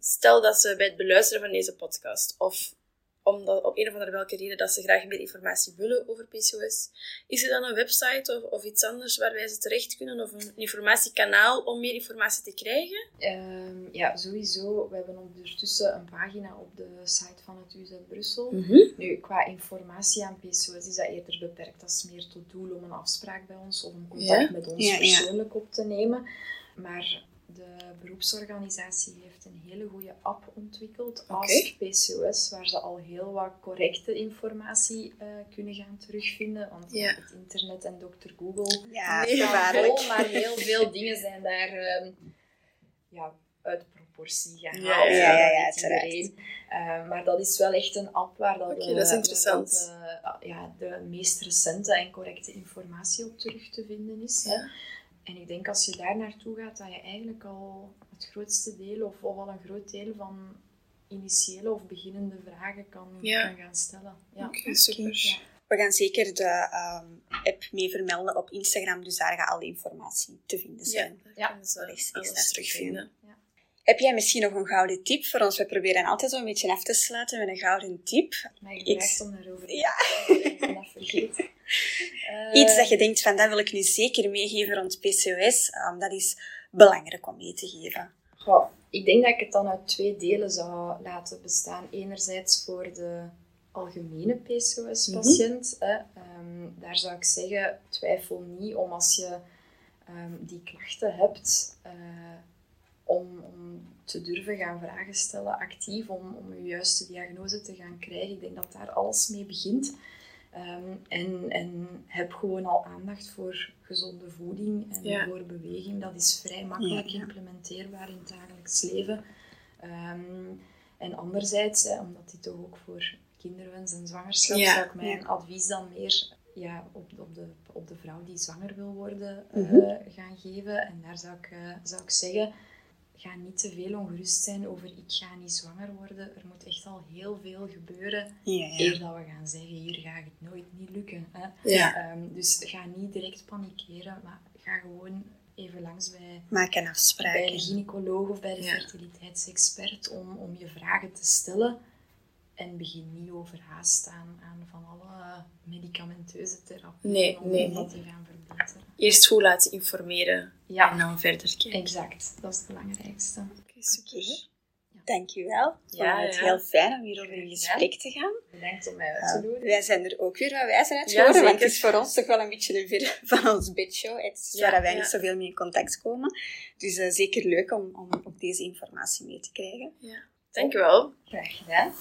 Speaker 1: Stel dat ze bij het beluisteren van deze podcast of omdat op een of andere welke reden dat ze graag meer informatie willen over PCOS. Is er dan een website of, of iets anders waar wij ze terecht kunnen of een informatiekanaal om meer informatie te krijgen?
Speaker 3: Um, ja, sowieso. We hebben ondertussen een pagina op de site van het UZ Brussel.
Speaker 1: Mhm.
Speaker 3: Nu, qua informatie aan PCOS is dat eerder beperkt. Dat is meer tot doel om een afspraak bij ons of een contact met ons persoonlijk op te nemen. Maar de beroepsorganisatie heeft een hele goede app ontwikkeld, Ask PCOS, waar ze al heel wat correcte informatie uh, kunnen gaan terugvinden. Want ja. het internet en dokter Google
Speaker 2: ja, gevaarlijk.
Speaker 3: maar heel veel dingen zijn daar uh, ja, uit proportie gehaald. Ja, ja, ja, ja iedereen. Uh, maar dat is wel echt een app waar dat,
Speaker 1: okay, dat, is interessant.
Speaker 3: ja, de meest recente en correcte informatie op terug te vinden is. Ja. En ik denk als je daar naartoe gaat, dat je eigenlijk al het grootste deel, of, of al een groot deel van initiële of beginnende vragen kan, kan gaan stellen.
Speaker 1: Ja, super.
Speaker 2: We gaan zeker de ehm, app mee vermelden op Instagram, dus daar gaat alle informatie te vinden zijn.
Speaker 1: Ja, ja. is eens terugvinden. Ja.
Speaker 2: Heb jij misschien nog een gouden tip voor ons? We proberen altijd zo een beetje af te sluiten met een gouden tip.
Speaker 3: Maar ik Iets... om daarover te
Speaker 2: ja.
Speaker 3: Ik ben dat vergeten.
Speaker 2: Iets dat je denkt van, dat wil ik nu zeker meegeven rond PCOS. Um, dat is belangrijk om mee te geven.
Speaker 3: Goh, ik denk dat ik het dan uit twee delen zou laten bestaan. Enerzijds voor de algemene PCOS-patiënt. Mhm. Um, daar zou ik zeggen, twijfel niet om als je um, die klachten hebt, uh, om, om, te durven gaan vragen stellen, actief, om, om je juiste diagnose te gaan krijgen. Ik denk dat daar alles mee begint. Um, en, en heb gewoon al aandacht voor gezonde voeding en voor beweging. Dat is vrij makkelijk implementeerbaar in het dagelijks leven. Um, en anderzijds, hè, omdat dit toch ook voor kinderwens en zwangerschap, ja. zou ik mijn advies dan meer ja, op, op, de, op de vrouw die zwanger wil worden uh, gaan geven. En daar zou ik, uh, zou ik zeggen, ga niet te veel ongerust zijn over ik ga niet zwanger worden. Er moet echt al heel veel gebeuren ja, ja. eer dat we gaan zeggen hier gaat het nooit niet lukken. Hè? Ja. Um, dus ga niet direct panikeren, maar ga gewoon even langs bij,
Speaker 2: Maak een afspraak.
Speaker 3: bij de gynaecoloog of bij de fertiliteitsexpert om, om je vragen te stellen. En begin niet overhaast aan, aan van alle medicamenteuze therapie
Speaker 1: nee,
Speaker 3: om,
Speaker 1: nee.
Speaker 3: dat te gaan verbeteren.
Speaker 1: Eerst goed laten informeren ja. en dan verder kijken.
Speaker 3: Exact, dat is het belangrijkste.
Speaker 1: Oké, okay, super. Okay.
Speaker 2: Dankjewel. Ja, het ja. heel fijn om hierover in gesprek te gaan.
Speaker 3: Bedankt om mij uit te doen.
Speaker 2: wij zijn er ook weer wat wijzer uit geworden, want het is voor ons toch wel een beetje een ver van ons bedshow. Het is waar wij niet zoveel mee in contact komen. Dus uh, zeker leuk om, om ook deze informatie mee te krijgen.
Speaker 1: Ja. Dankjewel.
Speaker 3: Graag gedaan.